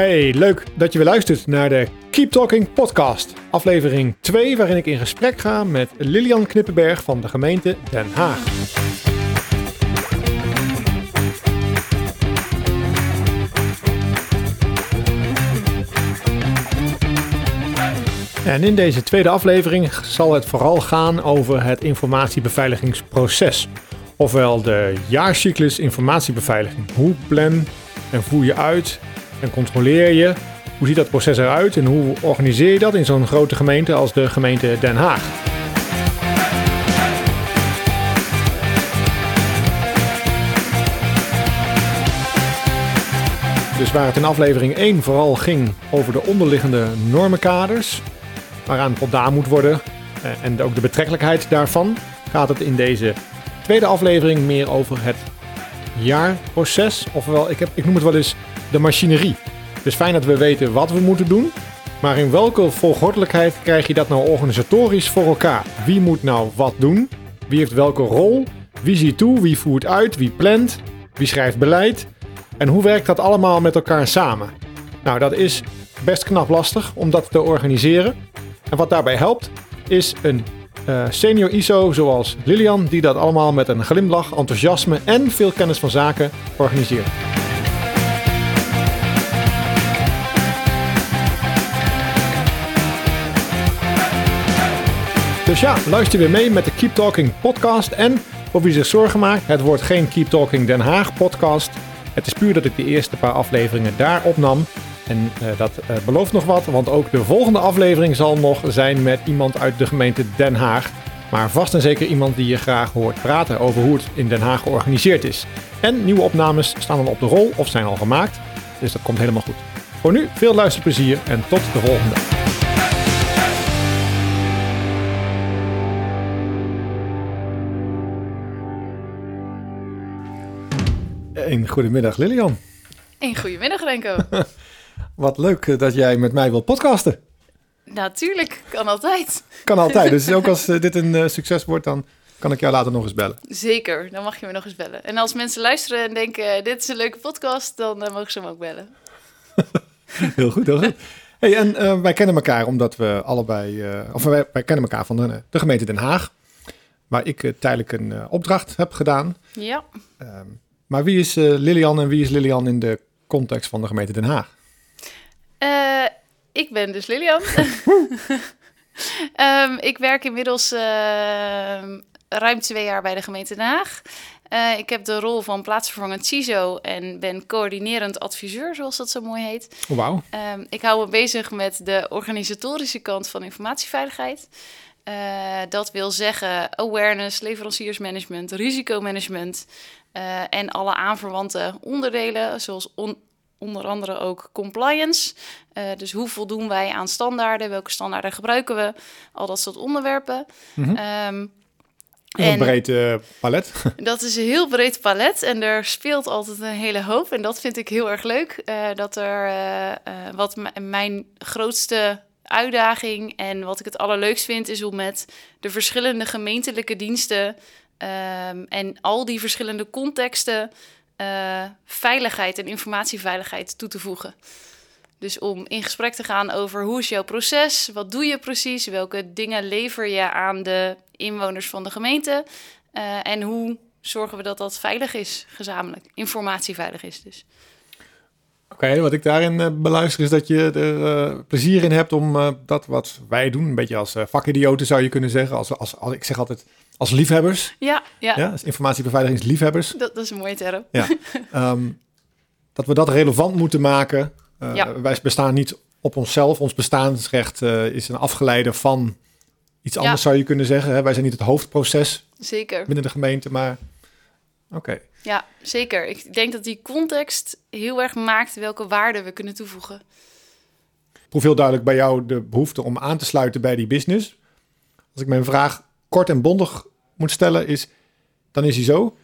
Hey, leuk dat je weer luistert naar de Keep Talking podcast. Aflevering 2, waarin ik in gesprek ga met Lilian Knippenberg van de gemeente Den Haag. En in deze tweede aflevering zal het vooral gaan over het informatiebeveiligingsproces. Ofwel de jaarcyclus informatiebeveiliging. Hoe plan en voer je uit en controleer je? Hoe ziet dat proces eruit en hoe organiseer je dat in zo'n grote gemeente als de gemeente Den Haag? Dus waar het in aflevering 1 vooral ging over de onderliggende normenkaders, waaraan voldaan moet worden eh, en ook de betrekkelijkheid daarvan, gaat het in deze tweede aflevering meer over het jaarproces. Ofwel, ik, heb, ik noem het wel eens de machinerie. Dus fijn dat we weten wat we moeten doen. Maar in welke volgordelijkheid krijg je dat nou organisatorisch voor elkaar? Wie moet nou wat doen? Wie heeft welke rol? Wie ziet toe? Wie voert uit? Wie plant? Wie schrijft beleid? En hoe werkt dat allemaal met elkaar samen? Nou, dat is best knap lastig om dat te organiseren. En wat daarbij helpt, is een uh, senior ISO zoals Lilian, die dat allemaal met een glimlach, enthousiasme en veel kennis van zaken organiseert. Dus ja, luister weer mee met de Keep Talking podcast. En voor wie zich zorgen maakt, het wordt geen Keep Talking Den Haag podcast. Het is puur dat ik de eerste paar afleveringen daar opnam. En uh, dat uh, belooft nog wat, want ook de volgende aflevering zal nog zijn met iemand uit de gemeente Den Haag. Maar vast en zeker iemand die je graag hoort praten over hoe het in Den Haag georganiseerd is. En nieuwe opnames staan dan op de rol of zijn al gemaakt. Dus dat komt helemaal goed. Voor nu veel luisterplezier en tot de volgende. Een goedemiddag Lilian. Een goedemiddag Renko. Wat leuk dat jij met mij wilt podcasten. Natuurlijk, kan altijd. Kan altijd. Dus ook als dit een uh, succes wordt, dan kan ik jou later nog eens bellen. Zeker, dan mag je me nog eens bellen. En als mensen luisteren en denken, dit is een leuke podcast, dan mogen ze me ook bellen. heel goed, heel goed. Hey, en uh, wij kennen elkaar omdat we allebei, of wij, wij, kennen elkaar van de, de, gemeente Den Haag, waar ik tijdelijk een opdracht heb gedaan. Ja. Ehm, maar wie is Lilian en wie is Lilian in de context van de gemeente Den Haag? Uh, ik ben dus Lilian. um, ik werk inmiddels uh, ruim twee jaar bij de gemeente Den Haag. Uh, ik heb de rol van plaatsvervangend CISO en ben coördinerend adviseur, zoals dat zo mooi heet. Wauw. Um, ik hou me bezig met de organisatorische kant van informatieveiligheid. Uh, dat wil zeggen awareness, leveranciersmanagement, risicomanagement uh, en alle aanverwante onderdelen, zoals on onder andere ook compliance. Uh, dus hoe voldoen wij aan standaarden? Welke standaarden gebruiken we? Al dat soort onderwerpen. Mm -hmm. um, een breed uh, palet. Dat is een heel breed palet en er speelt altijd een hele hoop. En dat vind ik heel erg leuk. Uh, dat er wat mijn grootste uitdaging en wat ik het allerleukst vind, is om met de verschillende gemeentelijke diensten um, en al die verschillende contexten uh, veiligheid en informatieveiligheid toe te voegen. Dus om in gesprek te gaan over hoe is jouw proces, wat doe je precies, welke dingen lever je aan de inwoners van de gemeente uh, en hoe zorgen we dat dat veilig is, gezamenlijk, informatieveilig is dus. Oké, wat ik daarin uh, beluister is dat je er plezier in hebt om dat wat wij doen, een beetje als vakidioten zou je kunnen zeggen. Als, als, ik zeg altijd als liefhebbers. Ja, ja. ja als informatiebeveiligingslievehebbers. Dat, dat is een mooie term. Ja. um, dat we dat relevant moeten maken. Ja. Wij bestaan niet op onszelf. Ons bestaansrecht is een afgeleide van iets anders ja. zou je kunnen zeggen. Hè? Wij zijn niet het hoofdproces Zeker. binnen de gemeente, maar oké. Okay. Ja, zeker. Ik denk dat die context heel erg maakt welke waarde we kunnen toevoegen. Proef heel duidelijk bij jou de behoefte om aan te sluiten bij die business. Als ik mijn vraag kort en bondig moet stellen, is, dan is hij zo.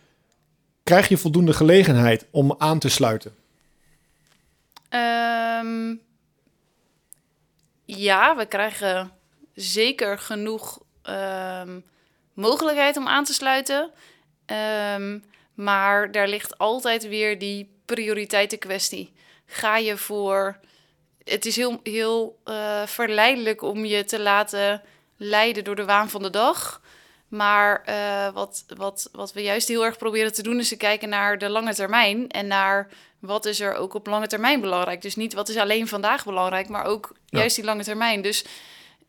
Krijg je voldoende gelegenheid om aan te sluiten? Um, ja, we krijgen zeker genoeg ehm, mogelijkheid om aan te sluiten. Ehm, maar daar ligt altijd weer die prioriteitenkwestie. Ga je voor. Het is heel, heel uh, verleidelijk om je te laten leiden door de waan van de dag. Maar uh, wat, wat, wat we juist heel erg proberen te doen, is te kijken naar de lange termijn. En naar wat is er ook op lange termijn belangrijk. Dus niet wat is alleen vandaag belangrijk, maar ook juist die lange termijn. Dus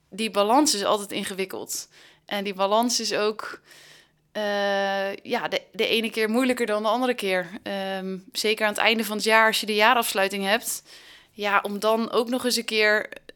die balans is altijd ingewikkeld. En die balans is ook uh, ja, de, de ene keer moeilijker dan de andere keer. Um, zeker aan het einde van het jaar, als je de jaarafsluiting hebt. Ja, om dan ook nog eens een keer eh,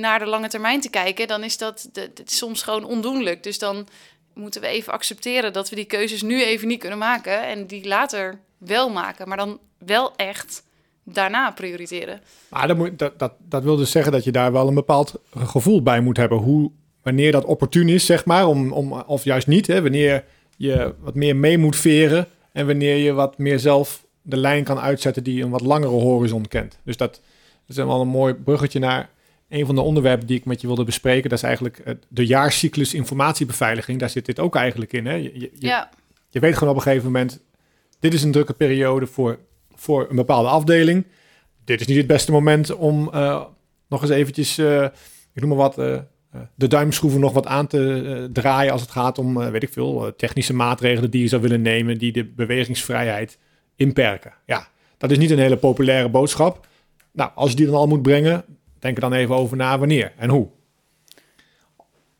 naar de lange termijn te kijken, dan is dat, soms gewoon ondoenlijk. Dus dan moeten we even accepteren dat we die keuzes nu even niet kunnen maken en die later wel maken, maar dan wel echt daarna prioriteren. Maar dat, moet, dat, dat, dat wil dus zeggen dat je daar wel een bepaald gevoel bij moet hebben. Hoe, wanneer dat opportun is, zeg maar, om, om, of juist niet. Hè, wanneer je wat meer mee moet veren en wanneer je wat meer zelf de lijn kan uitzetten die een wat langere horizon kent. Dus dat, dat is wel een mooi bruggetje naar een van de onderwerpen die ik met je wilde bespreken. Dat is eigenlijk de jaarcyclus informatiebeveiliging. Daar zit dit ook eigenlijk in. Hè? Je, je, ja. je weet gewoon op een gegeven moment, dit is een drukke periode voor, voor een bepaalde afdeling. Dit is niet het beste moment om uh, nog eens eventjes, uh, ik noem maar wat, uh, de duimschroeven nog wat aan te draaien als het gaat om, weet ik veel, technische maatregelen die je zou willen nemen die de bewegingsvrijheid inperken. Ja, dat is niet een hele populaire boodschap. Nou, als je die dan al moet brengen, denk er dan even over na wanneer en hoe.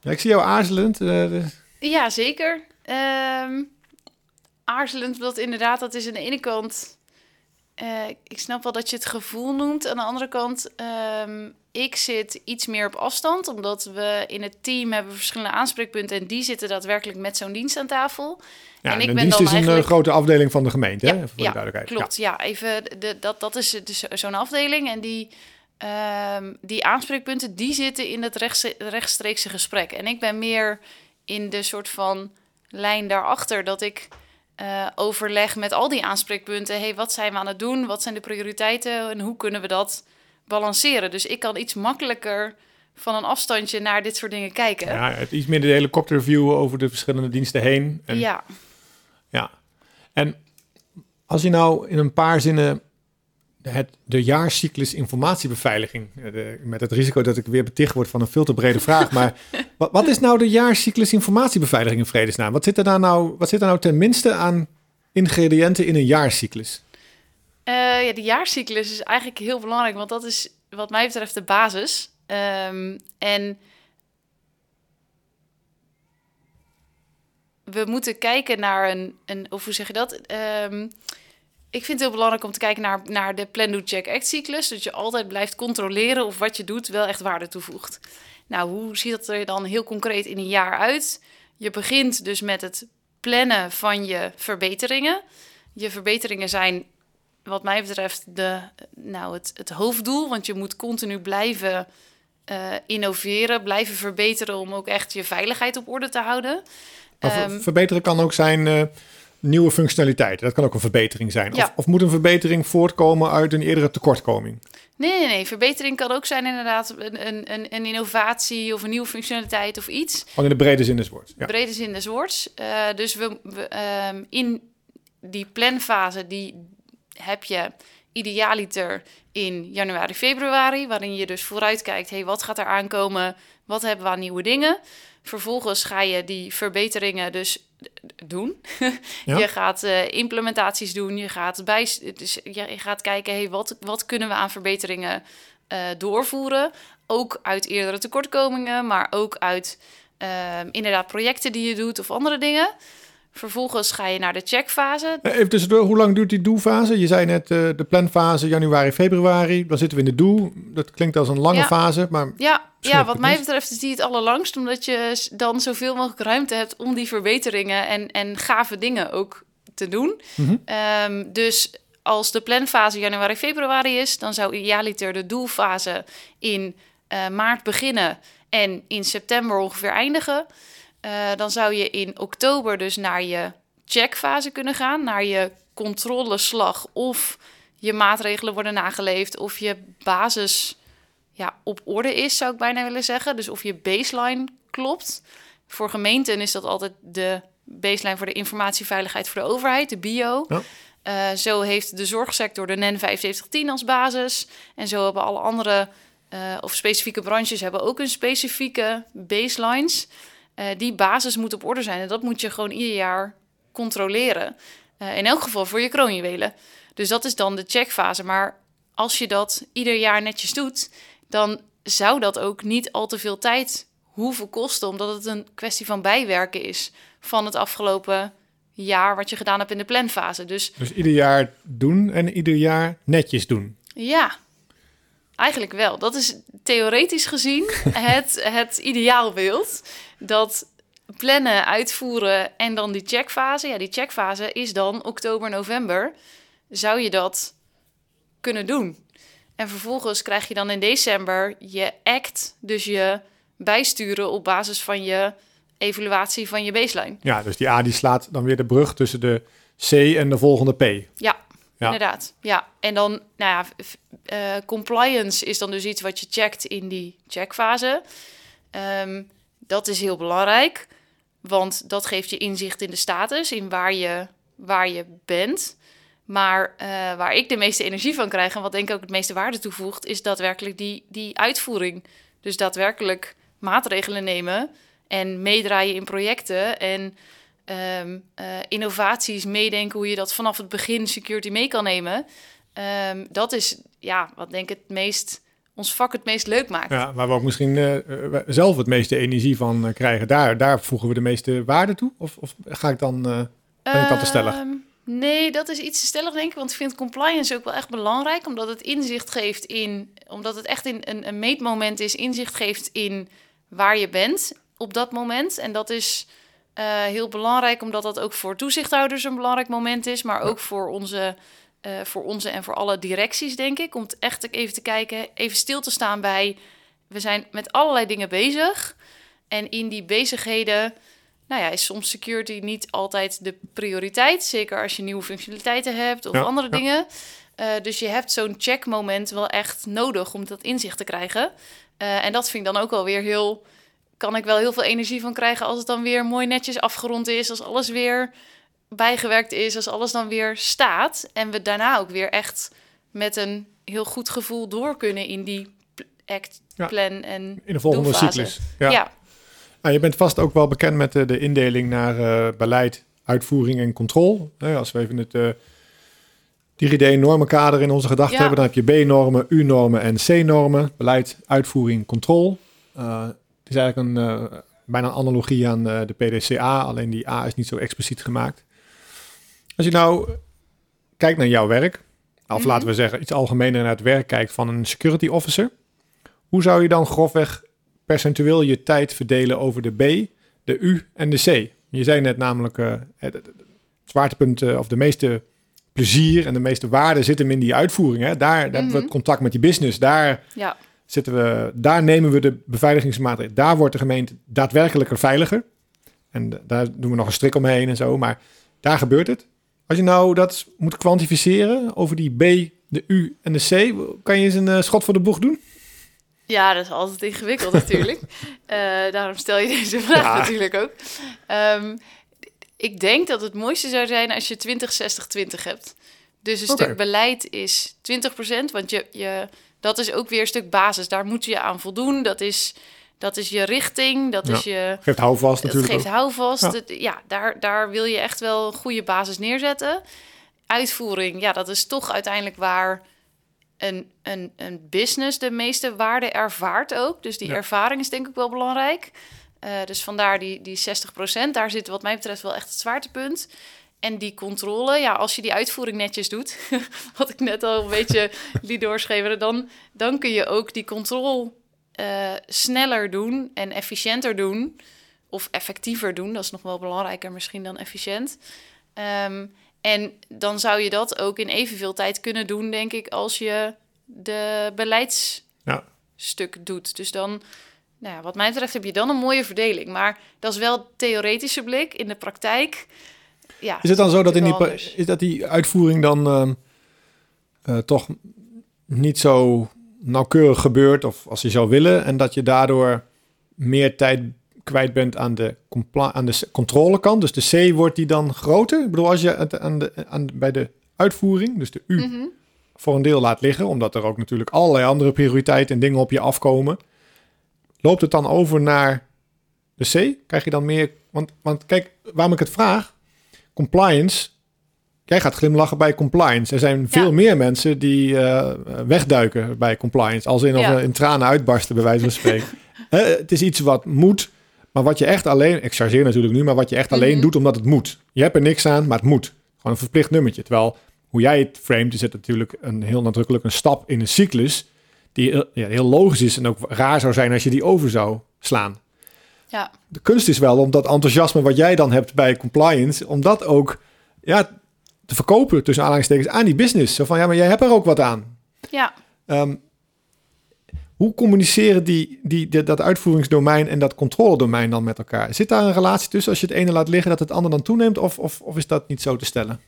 Ja, ik zie jou aarzelend. Uh, ja, zeker. Um, aarzelend, dat inderdaad, dat is aan de ene kant... Uh, ik snap wel dat je het gevoel noemt. Aan de andere kant, um, ik zit iets meer op afstand, omdat we in het team hebben verschillende aanspreekpunten en die zitten daadwerkelijk met zo'n dienst aan tafel. Ja, en ik ben dienst dan is eigenlijk... een grote afdeling van de gemeente, ja, hè? voor ja, de duidelijkheid. Klopt, ja, ja even de, dat, dat is dus zo'n afdeling en die Um, die aanspreekpunten die zitten in het rechtstreekse gesprek. En ik ben meer in de soort van lijn daarachter dat ik uh, overleg met al die aanspreekpunten. hey, wat zijn we aan het doen? Wat zijn de prioriteiten? En hoe kunnen we dat balanceren? Dus ik kan iets makkelijker van een afstandje naar dit soort dingen kijken. Ja, het iets meer de helikopterview over de verschillende diensten heen. En, ja. Ja. En als je nou in een paar zinnen het, de jaarcyclus informatiebeveiliging. Eh, de, met het risico dat ik weer beticht word van een veel te brede vraag. Maar wat, wat, is nou de jaarcyclus informatiebeveiliging in vredesnaam? Wat zit er daar nou, wat zit er nou tenminste aan ingrediënten in een jaarcyclus? Uh, ja, de jaarcyclus is eigenlijk heel belangrijk, want dat is wat mij betreft de basis. Um, en we moeten kijken naar een, een of hoe zeg je dat? Um, ik vind het heel belangrijk om te kijken naar, naar de plan, do, check, act cyclus. Dat je altijd blijft controleren of wat je doet wel echt waarde toevoegt. Nou, hoe ziet dat er dan heel concreet in een jaar uit? Je begint dus met het plannen van je verbeteringen. Je verbeteringen zijn, wat mij betreft, de, nou, het, het hoofddoel. Want je moet continu blijven uh, innoveren, blijven verbeteren om ook echt je veiligheid op orde te houden. Um, verbeteren kan ook zijn. Uh nieuwe functionaliteiten. Dat kan ook een verbetering zijn. Of, of, moet een verbetering voortkomen uit een eerdere tekortkoming? Nee, nee, nee. Verbetering kan ook zijn inderdaad een, een, een innovatie of een nieuwe functionaliteit of iets. Van in de brede zin des woords. Ja. Brede zin des woords. Uh, dus we, we um, in die planfase die heb je idealiter in januari, februari, waarin je dus vooruitkijkt, hey, wat gaat er aankomen? Wat hebben we aan nieuwe dingen? Vervolgens ga je die verbeteringen dus doen. je gaat uh, implementaties doen, je gaat, bij, dus je gaat kijken, hey, wat, wat kunnen we aan verbeteringen uh, doorvoeren? Ook uit eerdere tekortkomingen, maar ook uit uh, inderdaad projecten die je doet of andere dingen. Vervolgens ga je naar de checkfase. Eh, even tussendoor, hoe lang duurt die doelfase? Je zei net uh, de planfase januari, februari. Dan zitten we in de doel. Dat klinkt als een lange fase, maar... Ja, ja wat mij betreft is die het allerlangst... omdat je dan zoveel mogelijk ruimte hebt om die verbeteringen... en, en gave dingen ook te doen. Mhm. um, dus als de planfase januari, februari is... dan zou idealiter de doelfase in uh, maart beginnen... en in september ongeveer eindigen... Uh, dan zou je in oktober dus naar je checkfase kunnen gaan, naar je controleslag of je maatregelen worden nageleefd of je basis ja, op orde is, zou ik bijna willen zeggen. Dus of je baseline klopt. Voor gemeenten is dat altijd de baseline voor de informatieveiligheid voor de overheid, de BIO. Ja. Eh, zo heeft de zorgsector de NEN 7510 als basis. En zo hebben alle andere eh, of specifieke branches hebben ook een specifieke baselines. Eh, die basis moet op orde zijn. En dat moet je gewoon ieder jaar controleren. Eh, in elk geval voor je kroonjuwelen. Dus dat is dan de checkfase. Maar als je dat ieder jaar netjes doet, dan zou dat ook niet al te veel tijd hoeven kosten, omdat het een kwestie van bijwerken is van het afgelopen jaar wat je gedaan hebt in de planfase. Dus Dus ieder jaar doen en ieder jaar netjes doen. ja, eigenlijk wel. Dat is theoretisch gezien het, het ideaalbeeld. Dat plannen, uitvoeren en dan die checkfase. Ja, die checkfase is dan oktober, november. Zou je dat kunnen doen? En vervolgens krijg je dan in december je act, dus je bijsturen op basis van je evaluatie van je baseline. Ja, dus die A die slaat dan weer de brug tussen de C en de volgende P. Ja, Ja. inderdaad. Ja, en dan, nou ja, eh, compliance is dan dus iets wat je checkt in die checkfase. Ehm, dat is heel belangrijk, want dat geeft je inzicht in de status, in waar je, waar je bent. Maar eh, waar ik de meeste energie van krijg en wat denk ik ook het meeste waarde toevoegt, is daadwerkelijk die, die uitvoering. Dus daadwerkelijk maatregelen nemen en meedraaien in projecten en ehm, eh, innovaties meedenken hoe je dat vanaf het begin security mee kan nemen. Ehm, dat is ja, wat denk ik het meest ons vak het meest leuk maakt. Ja, waar we ook misschien eh, eh, zelf het meeste energie van eh, krijgen. Daar, daar voegen we de meeste waarde toe? Of, of ga ik dan, ben ik dan te stellig? Ehm, nee, dat is iets te stellig, denk ik. Want ik vind compliance ook wel echt belangrijk. Omdat het inzicht geeft in... Omdat het echt in een, een meetmoment is. Inzicht geeft in waar je bent op dat moment. En dat is heel belangrijk. Omdat dat ook voor toezichthouders een belangrijk moment is. Maar ook voor onze... eh, voor onze en voor alle directies, denk ik. Om het echt even te kijken, even stil te staan bij... We zijn met allerlei dingen bezig. En in die bezigheden nou ja, is soms security niet altijd de prioriteit. Zeker als je nieuwe functionaliteiten hebt of Ja, andere ja. dingen. Eh, dus je hebt zo'n checkmoment wel echt nodig om dat inzicht te krijgen. Eh, en dat vind ik dan ook wel weer heel... Kan ik wel heel veel energie van krijgen als het dan weer mooi netjes afgerond is. Als alles weer bijgewerkt is. Als alles dan weer staat. En we daarna ook weer echt met een heel goed gevoel door kunnen in die act, Ja. plan en In de volgende doelfase. cyclus. Ja. Ja. Nou, je bent vast ook wel bekend met de, de indeling naar eh, beleid, uitvoering en controle. Nou als we even het eh 3D-normenkader in onze gedachten Ja. hebben, dan heb je B-normen, U-normen en C-normen. Beleid, uitvoering, controle. Eh, het is eigenlijk een, eh, bijna een analogie aan eh, de PDCA, alleen die A is niet zo expliciet gemaakt. Als je nou kijkt naar jouw werk, of Mhm. laten we zeggen iets algemener naar het werk kijkt van een security officer, hoe zou je dan grofweg percentueel je tijd verdelen over de B, de U en de C? Je zei net namelijk, eh, het, zwaartepunt eh, of de meeste plezier en de meeste waarde zit hem in die uitvoering. Hè? Daar, daar hebben we Mhm. het contact met die business. Daar, ja. zitten we, daar nemen we de beveiligingsmaatregelen. Daar wordt de gemeente daadwerkelijker veiliger. En daar doen we nog een strik omheen en zo. Maar daar gebeurt het. Als je nou dat moet kwantificeren over die B, de U en de C, kan je eens een eh, schot voor de boeg doen? Ja, dat is altijd ingewikkeld natuurlijk. Eh, daarom stel je deze vraag Ja. natuurlijk ook. Ehm, ik denk dat het mooiste zou zijn als je 20-60-20 hebt. Dus een stuk beleid is 20%, want je, je, dat is ook weer een stuk basis. Daar moet je aan voldoen. Dat is, dat is je richting, dat Ja. is je... Geeft houvast Het natuurlijk geeft ook. houvast. Ja. Het- Ja, daar, daar wil je echt wel een goede basis neerzetten. Uitvoering, ja, dat is toch uiteindelijk waar een, een, een business de meeste waarde ervaart ook. Dus die Ja. ervaring is denk ik wel belangrijk. Eh, dus vandaar die, die 60%. Daar zit wat mij betreft wel echt het zwaartepunt. En die controle, ja, als je die uitvoering netjes doet, wat ik net al een beetje liet doorschemeren, dan, dan kun je ook die controle eh, sneller doen en efficiënter doen. Of effectiever doen, dat is nog wel belangrijker misschien dan efficiënt. Ehm, en dan zou je dat ook in evenveel tijd kunnen doen, denk ik, als je de beleidsstuk Ja. doet. Dus dan, nou ja, wat mij betreft, heb je dan een mooie verdeling. Maar dat is wel theoretische blik. In de praktijk, ja. Is het dan zo dat, in die, is dat die uitvoering dan ehm, eh, toch niet zo nauwkeurig gebeurt of als je zou willen. En dat je daardoor meer tijd kwijt bent aan de, aan de controlekant. Dus de C wordt die dan groter. Ik bedoel, als je het aan de, aan, bij de uitvoering, dus de U, Mhm. voor een deel laat liggen, omdat er ook natuurlijk allerlei andere prioriteiten en dingen op je afkomen. Loopt het dan over naar de C? Krijg je dan meer. Want, want kijk, waarom ik het vraag, compliance. Jij gaat glimlachen bij compliance. Er zijn veel Ja. meer mensen die eh, wegduiken bij compliance. Als in, of Ja. in tranen uitbarsten, bij wijze van spreken. Het is iets wat moet, maar wat je echt alleen... Ik chargeer natuurlijk nu, maar wat je echt alleen Mhm. doet omdat het moet. Je hebt er niks aan, maar het moet. Gewoon een verplicht nummertje. Terwijl, hoe jij het framed, is het natuurlijk een heel nadrukkelijk een stap in een cyclus... die heel- ja, heel logisch is en ook raar zou zijn als je die over zou slaan Ja, de kunst is wel om dat enthousiasme wat jij dan hebt bij compliance, om dat ook ja, te verkopen tussen aanhalingstekens aan die business. Zo van ja, maar jij hebt er ook wat aan. ja. Ehm, hoe communiceren die, die, die- dat uitvoeringsdomein en dat controledomein dan met elkaar? Zit daar een relatie tussen als je het ene laat liggen dat het ander dan toeneemt? Of, of, of is dat niet zo te stellen?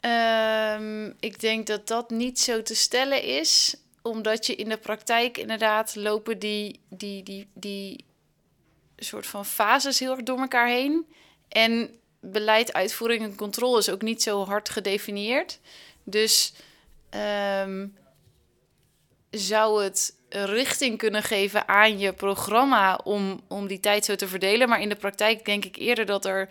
Ehm, ik denk dat dat niet zo te stellen is, omdat je in de praktijk inderdaad lopen die, die, die, die soort van fases heel erg door elkaar heen. En beleid, uitvoering en controle is ook niet zo hard gedefinieerd. Dus ehm, zou het richting kunnen geven aan je programma om, om die tijd zo te verdelen. Maar in de praktijk denk ik eerder dat er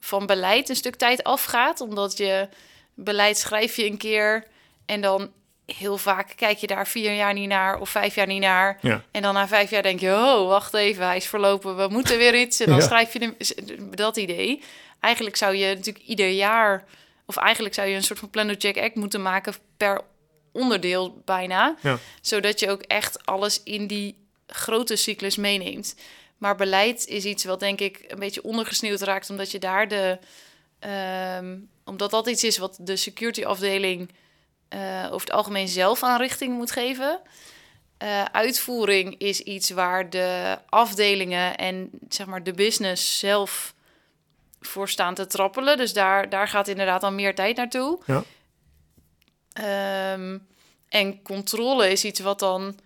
van beleid een stuk tijd afgaat, omdat je beleid schrijf je een keer en dan heel vaak kijk je daar vier jaar niet naar of vijf jaar niet naar. Ja. En dan na vijf jaar denk je, oh, wacht even, hij is verlopen, we moeten weer iets. En dan Ja. schrijf je dat idee. Eigenlijk zou je natuurlijk ieder jaar, of eigenlijk zou je een soort van plan check act moeten maken per onderdeel bijna. Ja. Zodat je ook echt alles in die grote cyclus meeneemt. Maar beleid is iets wat denk ik een beetje ondergesneeuwd raakt, omdat je daar de. ehm, omdat dat iets is wat de security afdeling eh, over het algemeen zelf aan richting moet geven. Eh, uitvoering is iets waar de afdelingen en zeg maar de business zelf voor staan te trappelen. Dus daar, daar gaat inderdaad al meer tijd naartoe. Ja. Ehm, en controle is iets wat dan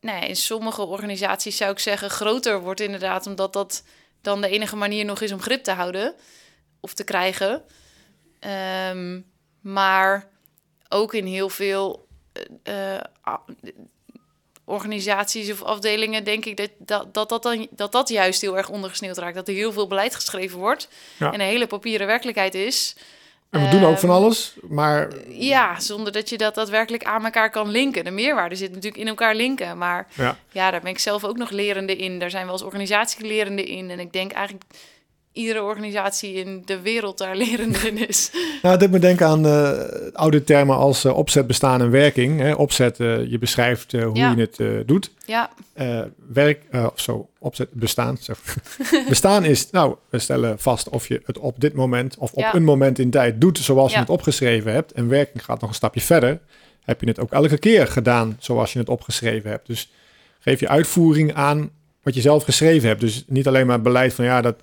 nou ja, in sommige organisaties zou ik zeggen groter wordt inderdaad, omdat dat dan de enige manier nog is om grip te houden of te krijgen. Ehm, maar ook in heel veel eh, eh, organisaties of afdelingen denk ik dat dat, dat, dat, dan, dat dat juist heel erg ondergesneeuwd raakt. Dat er heel veel beleid geschreven wordt Ja. en een hele papieren werkelijkheid is. En we doen ook van Ehm, alles, maar Ja, zonder dat je dat daadwerkelijk aan elkaar kan linken. De meerwaarde zit natuurlijk in elkaar linken. Maar ja. ja, daar ben ik zelf ook nog lerende in. Daar zijn we als organisatie lerende in. En ik denk eigenlijk iedere organisatie in de wereld daar lerende in is. Nou, dit me denken aan eh, oude termen als eh, opzet, bestaan en werking. Hè. Opzet, eh, je beschrijft hoe Ja. je het doet. Ja, werk, of zo, opzet, bestaan. Zo. bestaan is, nou, we stellen vast of je het op dit moment of op Ja. een moment in tijd doet zoals je het opgeschreven hebt. En werking gaat nog een stapje verder. Heb je het ook elke keer gedaan zoals je het opgeschreven hebt. Dus geef je uitvoering aan wat je zelf geschreven hebt. Dus niet alleen maar beleid van ja, dat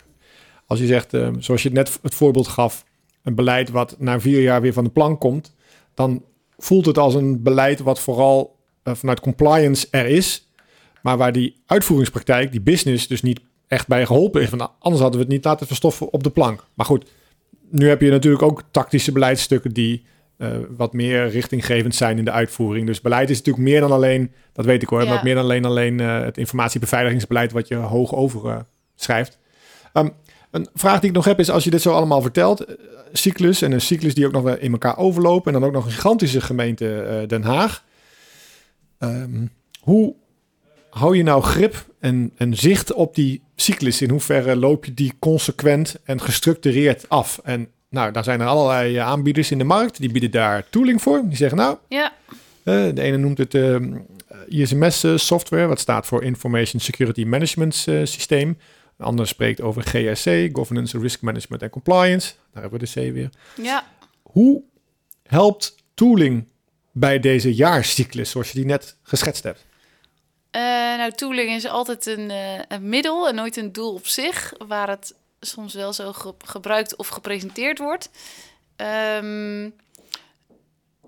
als je zegt, eh, zoals je net het voorbeeld gaf, een beleid wat na vier jaar weer van de plank komt, dan voelt het als een beleid wat vooral eh, vanuit compliance er is, maar waar die uitvoeringspraktijk, die business, dus niet echt bij geholpen is. Want anders hadden we het niet laten verstoffen op de plank. Maar goed, nu heb je natuurlijk ook tactische beleidsstukken die eh, wat meer richtinggevend zijn in de uitvoering. Dus beleid is natuurlijk meer dan alleen, dat weet ik hoor, Ja. maar meer dan alleen, alleen het informatiebeveiligingsbeleid wat je hoog over schrijft. Ehm, een vraag die ik nog heb is, als je dit zo allemaal vertelt, eh, cyclus en een cyclus die ook nog in elkaar overlopen en dan ook nog een gigantische gemeente eh, Den Haag. Ehm, hoe hou je nou grip en, en zicht op die cyclus? In hoeverre loop je die consequent en gestructureerd af? En nou, daar zijn er allerlei eh, aanbieders in de markt, die bieden daar tooling voor. Die zeggen nou, ja, de ene noemt het ehm, ISMS software, wat staat voor Information Security Management Systeem. Een andere spreekt over GRC, Governance, Risk Management en Compliance. Daar hebben we de C weer. ja. Hoe helpt tooling bij deze jaarcyclus, zoals je die net geschetst hebt? Eh, nou, tooling is altijd een, eh, een middel en nooit een doel op zich, waar het soms wel zo ge- gebruikt of gepresenteerd wordt. Ehm,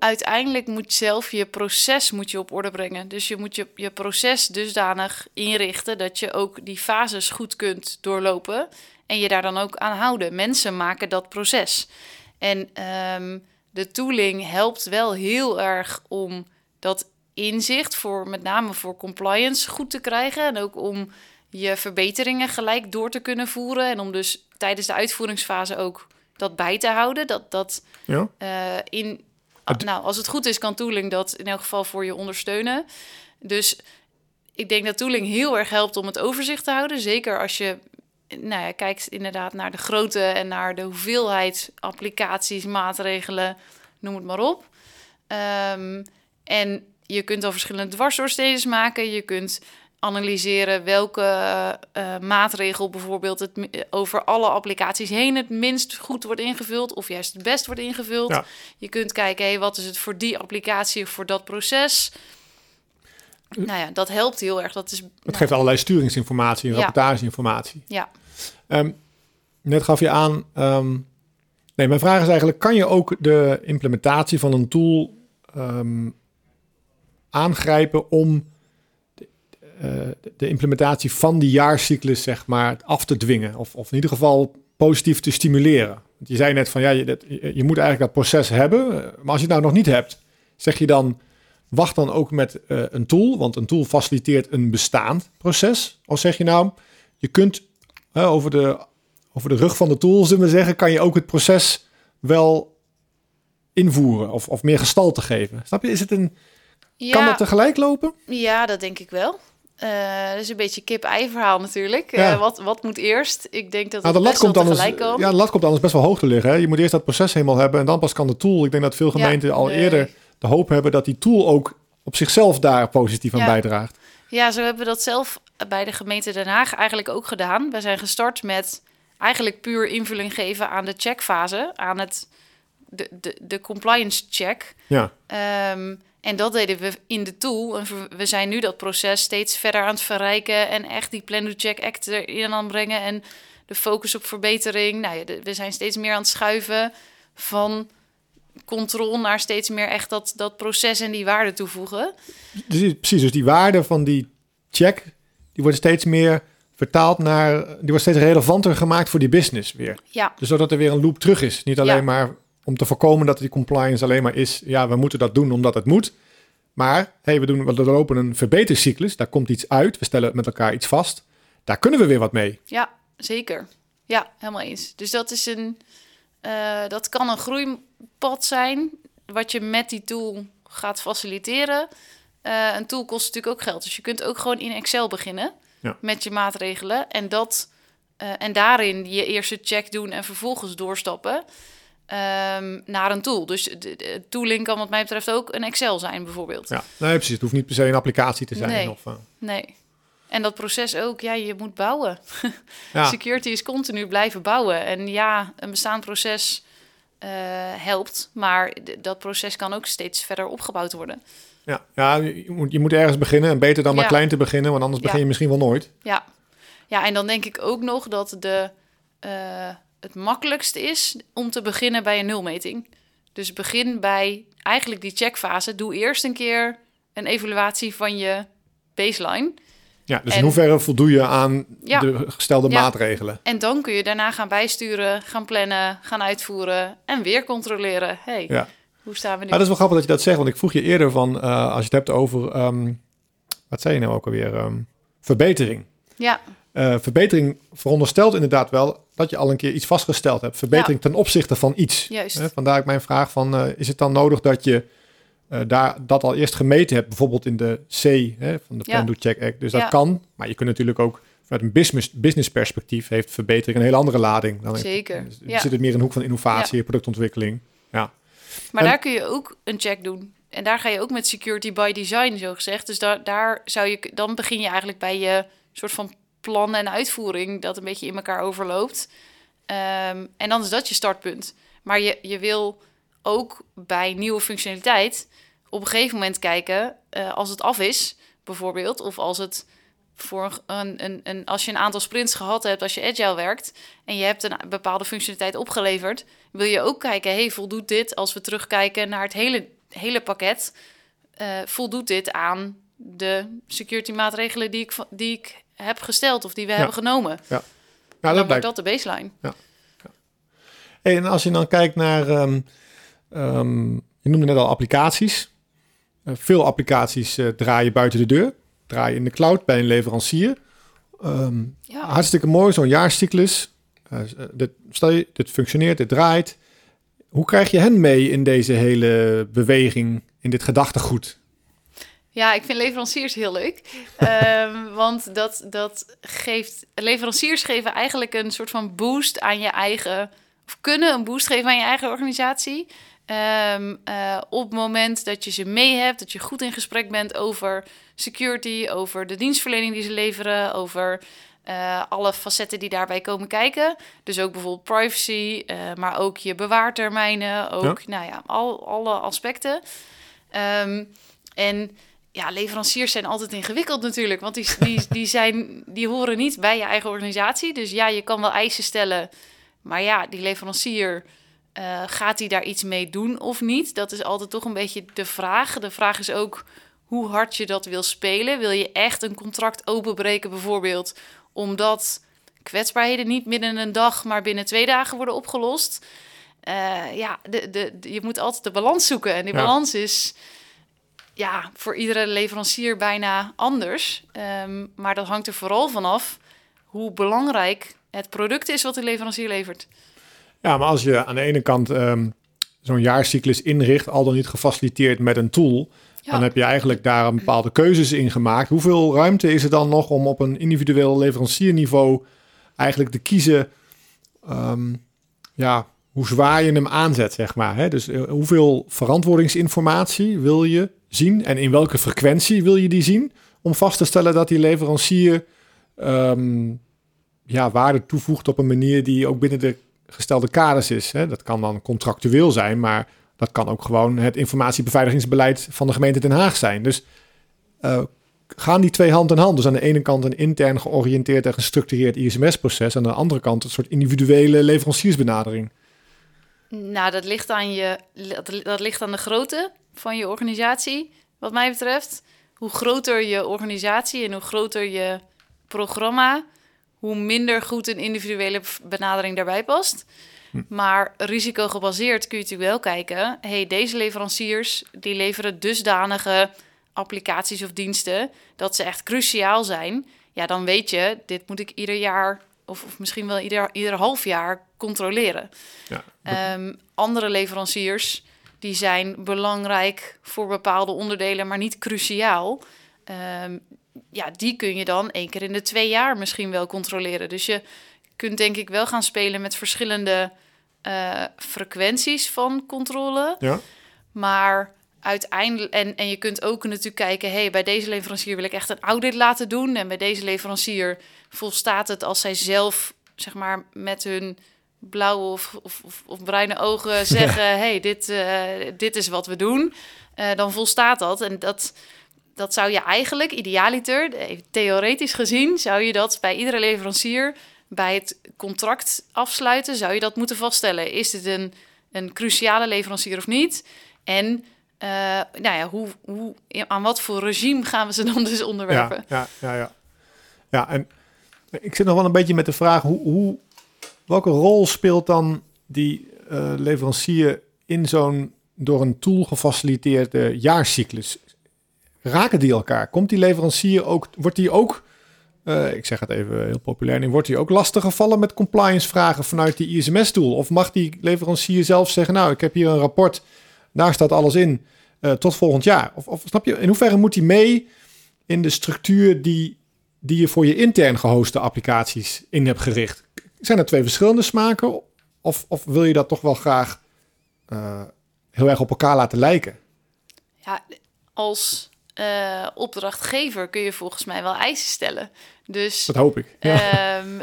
uiteindelijk moet zelf je proces moet je op orde brengen. Dus je moet je, je proces dusdanig inrichten dat je ook die fases goed kunt doorlopen en je daar dan ook aan houden. Mensen maken dat proces. En ehm, de tooling helpt wel heel erg om dat inzicht voor met name voor compliance goed te krijgen en ook om je verbeteringen gelijk door te kunnen voeren en om dus tijdens de uitvoeringsfase ook dat bij te houden. Dat dat Ja. eh, in nou als het goed is kan tooling dat in elk geval voor je ondersteunen. Dus ik denk dat tooling heel erg helpt om het overzicht te houden, zeker als je nou ja, kijkt inderdaad naar de grootte en naar de hoeveelheid applicaties, maatregelen, noem het maar op. Ehm, en je kunt al verschillende dwarsdoorstedes maken. Je kunt analyseren welke eh, maatregel bijvoorbeeld het, over alle applicaties heen het minst goed wordt ingevuld of juist het best wordt ingevuld. Ja. Je kunt kijken, hey, wat is het voor die applicatie of voor dat proces. Nou ja, dat helpt heel erg. Dat is Het geeft allerlei sturingsinformatie en Ja. rapportageinformatie. ja, Ehm, net gaf je aan. ehm, nee, mijn vraag is eigenlijk: kan je ook de implementatie van een tool ehm, aangrijpen om eh, de implementatie van die jaarcyclus, zeg maar, af te dwingen? Of, of in ieder geval positief te stimuleren? Want je zei net van ja, je, dat- je, moet eigenlijk dat proces hebben. eh, Maar als je het nou nog niet hebt, zeg je dan. Wacht dan ook met eh, een tool, want een tool faciliteert een bestaand proces. Of zeg je nou, je kunt over, de, over de rug van de tool, zullen we zeggen, kan je ook het proces wel invoeren of, of meer gestalte geven. Snap je? Is het een, ja. Kan dat tegelijk lopen? Ja, dat denk ik wel. Dat is een beetje kip-ei verhaal natuurlijk. Ja. Eh, wat, wat moet eerst? Ik denk dat Nou, de lat, komt anders, ja, de lat komt anders best wel hoog te liggen. Hè? Je moet eerst dat proces helemaal hebben en dan pas kan de tool. Ik denk dat veel Ja, gemeenten al nee. eerder de hoop hebben dat die tool ook op zichzelf daar positief aan Ja. bijdraagt. Ja, zo hebben we dat zelf bij de gemeente Den Haag eigenlijk ook gedaan. We zijn gestart met eigenlijk puur invulling geven aan de checkfase, aan het, de, de, de compliance check. Ja, Ehm, en dat deden we in de tool. En we- zijn nu dat proces steeds verder aan het verrijken en echt die Plan to Check Act erin aan het brengen en de focus op verbetering. Nou ja, de- we zijn steeds meer aan het schuiven van controle naar steeds meer echt dat, dat proces en die waarde toevoegen. dus, precies. Dus die waarde van die check, die wordt steeds meer vertaald naar, die wordt steeds relevanter gemaakt voor die business weer. Ja, Dus zodat er weer een loop terug is. Niet alleen Ja. maar om te voorkomen dat die compliance alleen maar is, ja, we moeten dat doen omdat het moet. Maar hey, we, doen, we lopen een verbetercyclus, daar komt iets uit, we stellen met elkaar iets vast. Daar kunnen we weer wat mee. Ja, zeker. Ja, helemaal eens. Dus dat is een, eh, dat kan een groeipad zijn, wat je met die tool gaat faciliteren. Eh, een tool kost natuurlijk ook geld, dus je kunt ook gewoon in Excel beginnen Ja. met je maatregelen en dat eh, en daarin je eerste check doen en vervolgens doorstappen ehm, naar een tool. Dus de, de tooling kan wat mij betreft ook een Excel zijn, bijvoorbeeld. Ja, nee, precies. Het hoeft niet per se een applicatie te zijn. Nee. Of, eh, Nee. En dat proces ook, ja, je moet bouwen. ja. Security is continu blijven bouwen. En ja, een bestaand proces eh, helpt, maar dat proces kan ook steeds verder opgebouwd worden. Ja, ja je, moet, je moet ergens beginnen en beter dan maar klein te beginnen, want anders Ja. begin je misschien wel nooit. Ja, ja en dan denk ik ook nog dat de, eh, het makkelijkste is om te beginnen bij een nulmeting. Dus begin bij eigenlijk die checkfase. Doe eerst een keer een evaluatie van je baseline. Ja, dus En- in hoeverre voldoe je aan Ja. de gestelde Ja. maatregelen? En dan kun je daarna gaan bijsturen, gaan plannen, gaan uitvoeren en weer controleren. hey, Ja. hoe staan we nu? Ja, dat is wel grappig dat je dat zegt, want ik vroeg je eerder van, eh, als je het hebt over, ehm, wat zei je nou ook alweer, Ehm, verbetering. Ja, Eh, verbetering veronderstelt inderdaad wel dat je al een keer iets vastgesteld hebt. Verbetering ten opzichte van iets. juist. Hè, vandaar ook mijn vraag van, eh, is het dan nodig dat je eh, daar dat al eerst gemeten hebt, bijvoorbeeld in de C hè, van de Ja. Plan Do Check Act. Dus dat kan, maar je kunt natuurlijk ook vanuit een business, business perspectief heeft verbetering een hele andere lading. Dan Zeker. Zit het meer in de hoek van innovatie, productontwikkeling. Ja, Maar En- daar kun je ook een check doen. En daar ga je ook met security by design, zo gezegd. Dus daar, daar zou je, dan begin je eigenlijk bij je soort van plan en uitvoering, dat een beetje in elkaar overloopt. Ehm, en dan is dat je startpunt. Maar je, je wil ook bij nieuwe functionaliteit op een gegeven moment kijken, eh, als het af is, bijvoorbeeld, of als het voor een, een, een, als je een aantal sprints gehad hebt, als je agile werkt en je hebt een bepaalde functionaliteit opgeleverd, wil je ook kijken, hey, voldoet dit als we terugkijken naar het hele hele pakket uh, voldoet dit aan de security maatregelen die ik, die ik heb gesteld of die we hebben genomen. Ja. Nou, dan wordt dat de baseline. Ja. ja. en als je dan kijkt naar, um, um, je noemde net al applicaties. Uh, veel applicaties uh, draaien buiten de deur, draaien in de cloud bij een leverancier. Um, ja. Hartstikke mooi, zo'n jaarcyclus. Uh, dit, stel je, dit functioneert, dit draait. Hoe krijg je hen mee in deze hele beweging, in dit gedachtegoed? Ja, ik vind leveranciers heel leuk. um, want dat, dat geeft. Leveranciers geven eigenlijk een soort van boost aan je eigen. Of kunnen een boost geven aan je eigen organisatie. Um, uh, op het moment dat je ze mee hebt, dat je goed in gesprek bent over security, over de dienstverlening die ze leveren, over uh, alle facetten die daarbij komen kijken. Dus ook bijvoorbeeld privacy, uh, maar ook je bewaartermijnen, ook ja. Nou ja, al, alle aspecten. Um, en ja, leveranciers zijn altijd ingewikkeld natuurlijk, want die, die, die, zijn, die horen niet bij je eigen organisatie. Dus ja, je kan wel eisen stellen, maar ja, die leverancier uh, gaat hij daar iets mee doen of niet? Dat is altijd toch een beetje de vraag. De vraag is ook hoe hard je dat wil spelen. Wil je echt een contract openbreken bijvoorbeeld, omdat kwetsbaarheden niet binnen een dag, maar binnen twee dagen worden opgelost? Uh, ja, de, de, je moet altijd de balans zoeken. En die balans is ja, voor iedere leverancier bijna anders. Um, maar dat hangt er vooral vanaf hoe belangrijk het product is wat de leverancier levert. Ja, maar als je aan de ene kant um, zo'n jaarcyclus inricht, al dan niet gefaciliteerd met een tool, dan heb je eigenlijk daar een bepaalde keuzes in gemaakt. Hoeveel ruimte is er dan nog om op een individueel leverancierniveau eigenlijk te kiezen, um, ja, hoe zwaar je hem aanzet, zeg maar. Hè? Dus uh, hoeveel verantwoordingsinformatie wil je zien en in welke frequentie wil je die zien om vast te stellen dat die leverancier um, ja, waarde toevoegt op een manier die ook binnen de gestelde kaders is. Hè? Dat kan dan contractueel zijn, maar dat kan ook gewoon het informatiebeveiligingsbeleid van de gemeente Den Haag zijn. Dus uh, gaan die twee hand in hand? Dus aan de ene kant een intern georiënteerd en gestructureerd ISMS-proces, aan de andere kant een soort individuele leveranciersbenadering. Nou, dat ligt aan je, dat, dat ligt aan de grootte van je organisatie, wat mij betreft. Hoe groter je organisatie en hoe groter je programma, hoe minder goed een individuele benadering daarbij past. Hm. Maar risicogebaseerd kun je natuurlijk wel kijken. hey, deze leveranciers die leveren dusdanige applicaties of diensten dat ze echt cruciaal zijn. Ja, dan weet je, dit moet ik ieder jaar of, of misschien wel ieder, ieder half jaar controleren. Ja. Um, andere leveranciers die zijn belangrijk voor bepaalde onderdelen, maar niet cruciaal. Um, ja, die kun je dan één keer in de twee jaar misschien wel controleren. Dus je kunt denk ik wel gaan spelen met verschillende uh, frequenties van controle. Ja. Maar uiteindelijk, en, en je kunt ook natuurlijk kijken, hey, bij deze leverancier wil ik echt een audit laten doen. En bij deze leverancier volstaat het als zij zelf, zeg maar, met hun blauwe of, of, of, of bruine ogen zeggen: hey, dit, uh, dit is wat we doen. Uh, dan volstaat dat. En dat, dat zou je eigenlijk, idealiter, theoretisch gezien, zou je dat bij iedere leverancier bij het contract afsluiten, zou je dat moeten vaststellen. Is dit een, een cruciale leverancier of niet? En uh, nou ja, hoe, hoe, aan wat voor regime gaan we ze dan dus onderwerpen? Ja, ja, ja. ja. en ik zit nog wel een beetje met de vraag: hoe, hoe, welke rol speelt dan die uh, leverancier in zo'n door een tool gefaciliteerde jaarcyclus? Raken die elkaar? Komt die leverancier ook, wordt die ook, uh, ik zeg het even heel populair, wordt die ook lastig gevallen met compliance vragen vanuit die ISMS-tool? Of mag die leverancier zelf zeggen, nou, ik heb hier een rapport, daar staat alles in, uh, tot volgend jaar? Of, of snap je, in hoeverre moet die mee in de structuur die die je voor je intern gehoste applicaties in hebt gericht. Zijn er twee verschillende smaken? Of, of wil je dat toch wel graag uh, heel erg op elkaar laten lijken? Ja, als uh, opdrachtgever kun je volgens mij wel eisen stellen. Dus, dat hoop ik. Ja. Um,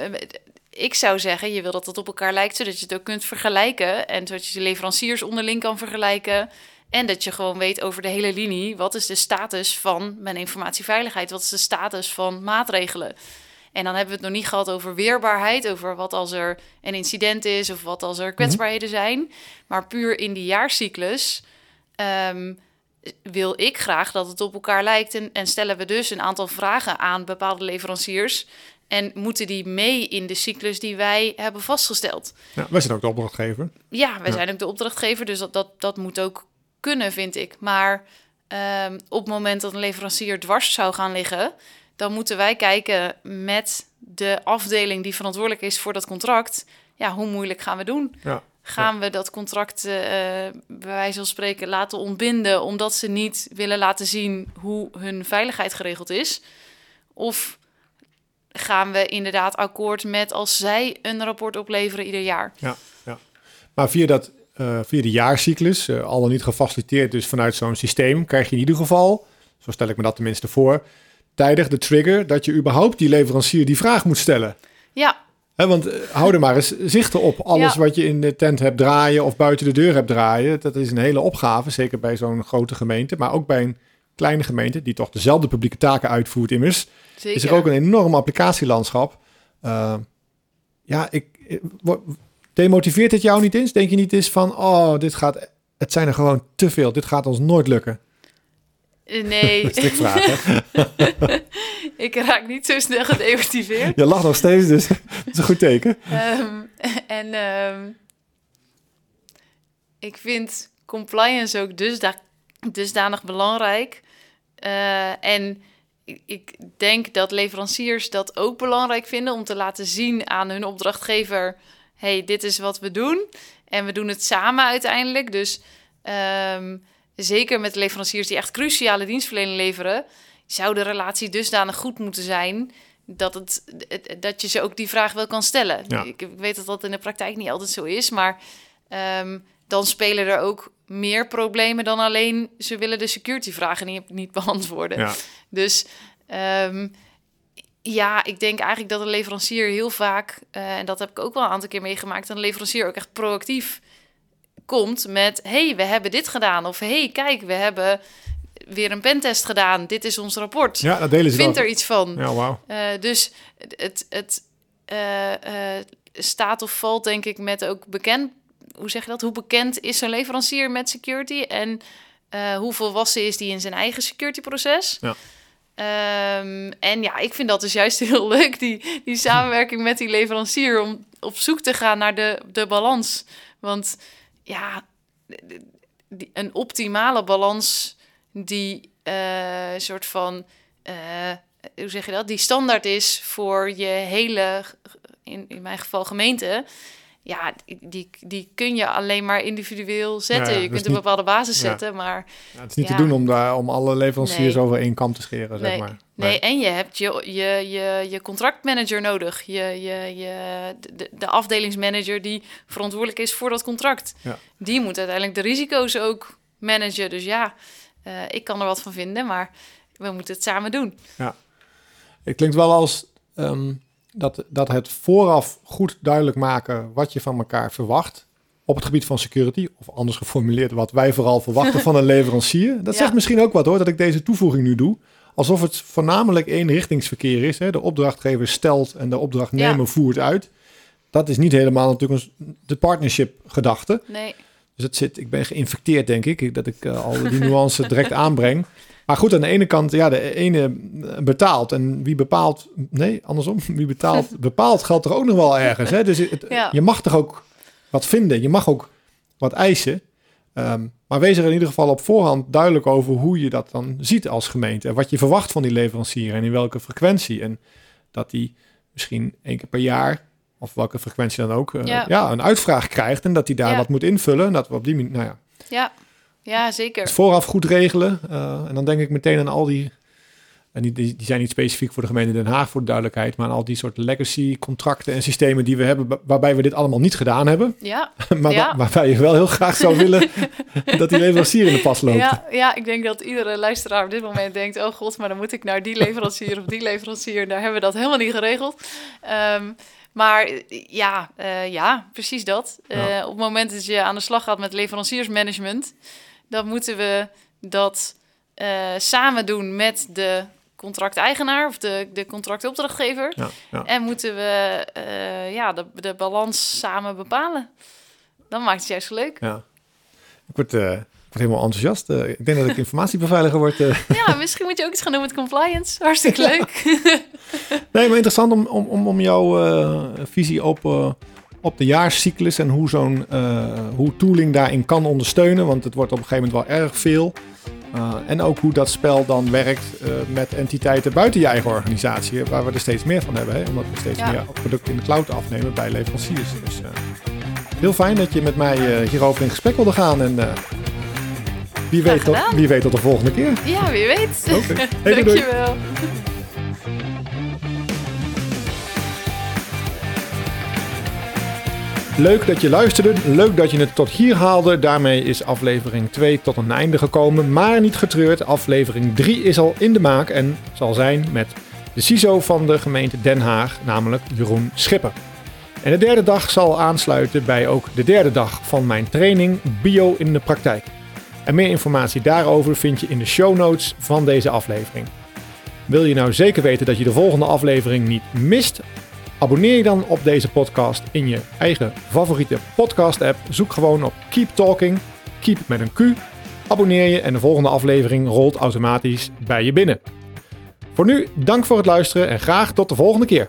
ik zou zeggen, je wil dat het op elkaar lijkt, zodat je het ook kunt vergelijken. En zodat je de leveranciers onderling kan vergelijken. En dat je gewoon weet over de hele linie, wat is de status van mijn informatieveiligheid? Wat is de status van maatregelen? En dan hebben we het nog niet gehad over weerbaarheid, over wat als er een incident is of wat als er kwetsbaarheden zijn. Maar puur in die jaarcyclus ehm, wil ik graag dat het op elkaar lijkt en, en stellen we dus een aantal vragen aan bepaalde leveranciers. En moeten die mee in de cyclus die wij hebben vastgesteld? Ja, wij zijn ook de opdrachtgever. Ja, wij Ja. zijn ook de opdrachtgever, dus dat, dat, dat moet ook kunnen, vind ik. Maar ehm, op het moment dat een leverancier dwars zou gaan liggen, dan moeten wij kijken met de afdeling die verantwoordelijk is voor dat contract. Ja, hoe moeilijk gaan we doen? Ja. Gaan we dat contract, eh, bij wijze van spreken, laten ontbinden omdat ze niet willen laten zien hoe hun veiligheid geregeld is? Of gaan we inderdaad akkoord met als zij een rapport opleveren ieder jaar? Maar via, dat, eh, via de jaarcyclus, eh, al dan niet gefaciliteerd dus vanuit zo'n systeem, krijg je in ieder geval, zo stel ik me dat tenminste voor, tijdig de trigger dat je überhaupt die leverancier die vraag moet stellen. Ja, Hè, want eh, hou er maar eens zichten op. Alles Ja. wat je in de tent hebt draaien of buiten de deur hebt draaien, dat is een hele opgave. Zeker bij zo'n grote gemeente, maar ook bij een kleine gemeente die toch dezelfde publieke taken uitvoert immers. zeker. Is er ook een enorm applicatielandschap. Eh, ja, ik, demotiveert het jou niet eens? Denk je niet eens van, oh, dit gaat, het zijn er gewoon te veel. Dit gaat ons nooit lukken. Eh, Nee, ik raak niet zo snel gedemotiveerd. Je lacht nog steeds, dus dat is een goed teken. Ehm, en ehm, ik vind compliance ook dusda dusdanig belangrijk. Eh, en ik, denk dat leveranciers dat ook belangrijk vinden om te laten zien aan hun opdrachtgever: hey, dit is wat we doen. En we doen het samen uiteindelijk. Dus ehm, zeker met leveranciers die echt cruciale dienstverlening leveren, zou de relatie dusdanig goed moeten zijn dat, het, dat je ze ook die vraag wel kan stellen. Ja. Ik, ik weet dat dat in de praktijk niet altijd zo is, maar ehm, dan spelen er ook meer problemen dan alleen ze willen de security vragen niet, niet beantwoorden. Ja, Dus ehm, ja, ik denk eigenlijk dat een leverancier heel vaak, eh, en dat heb ik ook wel een aantal keer meegemaakt, een leverancier ook echt proactief komt met: hey, we hebben dit gedaan. Of hey, kijk, we hebben weer een pentest gedaan. Dit is ons rapport. ja dat delen ze Vind wel. er iets van. Ja, wauw. Eh, dus het, het, eh, staat of valt denk ik met ook bekend... Hoe zeg je dat? Hoe bekend is zo'n leverancier met security? En eh hoe volwassen is die in zijn eigen security proces? Ja. Ehm, en ja, ik vind dat dus juist heel leuk, die, die samenwerking met die leverancier... om op zoek te gaan naar de, de balans. Want ja, die- een optimale balans die eh soort van... eh, hoe zeg je dat? Die standaard is voor je hele, in, in mijn geval gemeente. Ja, die, die kun je alleen maar individueel zetten. Ja, je kunt een bepaalde basis ja. zetten, maar Ja, het is niet Ja. te doen om, daar, om alle leveranciers Nee. over één kam te scheren, zeg nee, maar. nee. en je hebt je, je, je, je contractmanager nodig. Je, je, je, de, de afdelingsmanager die verantwoordelijk is voor dat contract. Ja. Die moet uiteindelijk de risico's ook managen. Dus ja, eh, ik kan er wat van vinden, maar we moeten het samen doen. Het klinkt wel als ehm, dat, dat het vooraf goed duidelijk maken wat je van elkaar verwacht op het gebied van security, of anders geformuleerd wat wij vooral verwachten van een leverancier. Dat Ja. zegt misschien ook wat hoor, dat ik deze toevoeging nu doe. Alsof het voornamelijk eenrichtingsverkeer is. Hè? De opdrachtgever stelt en de opdrachtnemer Ja. voert uit. Dat is niet helemaal natuurlijk de partnership gedachte. Nee, Dus het zit, ik ben geïnfecteerd, denk ik, dat ik eh, al die nuance direct aanbreng. Maar goed, aan de ene kant, ja, de ene betaalt. En wie bepaalt, nee, andersom, wie betaalt, bepaalt geldt er ook nog wel ergens. Hè? Dus het, Ja. je mag toch ook wat vinden, je mag ook wat eisen. Ehm, maar wees er in ieder geval op voorhand duidelijk over hoe je dat dan ziet als gemeente. En wat je verwacht van die leverancier en in welke frequentie. En dat die misschien één keer per jaar, of welke frequentie dan ook, eh, ja. Ja. een uitvraag krijgt. En dat die daar Ja. wat moet invullen. En dat we op die manier, nou ja, ja, ja zeker. het vooraf goed regelen. eh, en dan denk ik meteen aan al die. En die, die, zijn niet specifiek voor de gemeente Den Haag, voor de duidelijkheid. Maar aan al die soort legacy-contracten en systemen die we hebben. wa- waarbij we dit allemaal niet gedaan hebben. Ja, maar Ja. waarbij je wel heel graag zou willen. dat die leverancier in de pas loopt. ja, ja, ik denk dat iedere luisteraar op dit moment denkt... oh god, maar dan moet ik naar die leverancier of die leverancier. Daar hebben we dat helemaal niet geregeld. Ehm, maar ja, eh, ja, precies dat. Eh, Ja. op het moment dat je aan de slag gaat met leveranciersmanagement... dan moeten we dat eh, samen doen met de contracteigenaar... of de, de contractopdrachtgever. Ja, ja. En moeten we eh, ja, de, de balans samen bepalen. Dan maakt het juist leuk. ja. Ik word, eh, word helemaal enthousiast. Uh, ik denk dat ik informatiebeveiliger word. Ja, misschien moet je ook iets gaan doen met compliance. Hartstikke leuk. nee, maar interessant om, om, om jouw uh, visie op, op de jaarscyclus en hoe zo'n hoe tooling daarin kan ondersteunen. Want het wordt op een gegeven moment wel erg veel. en ook hoe dat spel dan werkt met entiteiten buiten je eigen organisatie, waar we er steeds meer van hebben. Hè? Omdat we steeds meer producten in de cloud afnemen bij leveranciers. Dus heel fijn dat je met mij hierover in gesprek wilde gaan. En wie weet, tot, wie weet tot de volgende keer. Ja, wie weet. Okay. Hey, Dankjewel. Leuk dat je luisterde. Leuk dat je het tot hier haalde. Daarmee is aflevering 2 tot een einde gekomen. Maar niet getreurd. Aflevering 3 is al in de maak en zal zijn met de CISO van de gemeente Den Haag, namelijk Jeroen Schipper. En de derde dag zal aansluiten bij ook de derde dag van mijn training Bio in de praktijk. En meer informatie daarover vind je in de show notes van deze aflevering. Wil je nou zeker weten dat je de volgende aflevering niet mist? Abonneer je dan op deze podcast in je eigen favoriete podcast-app. Zoek gewoon op Keep Talking, Keep met een Q. Abonneer je en de volgende aflevering rolt automatisch bij je binnen. Voor nu, dank voor het luisteren en graag tot de volgende keer.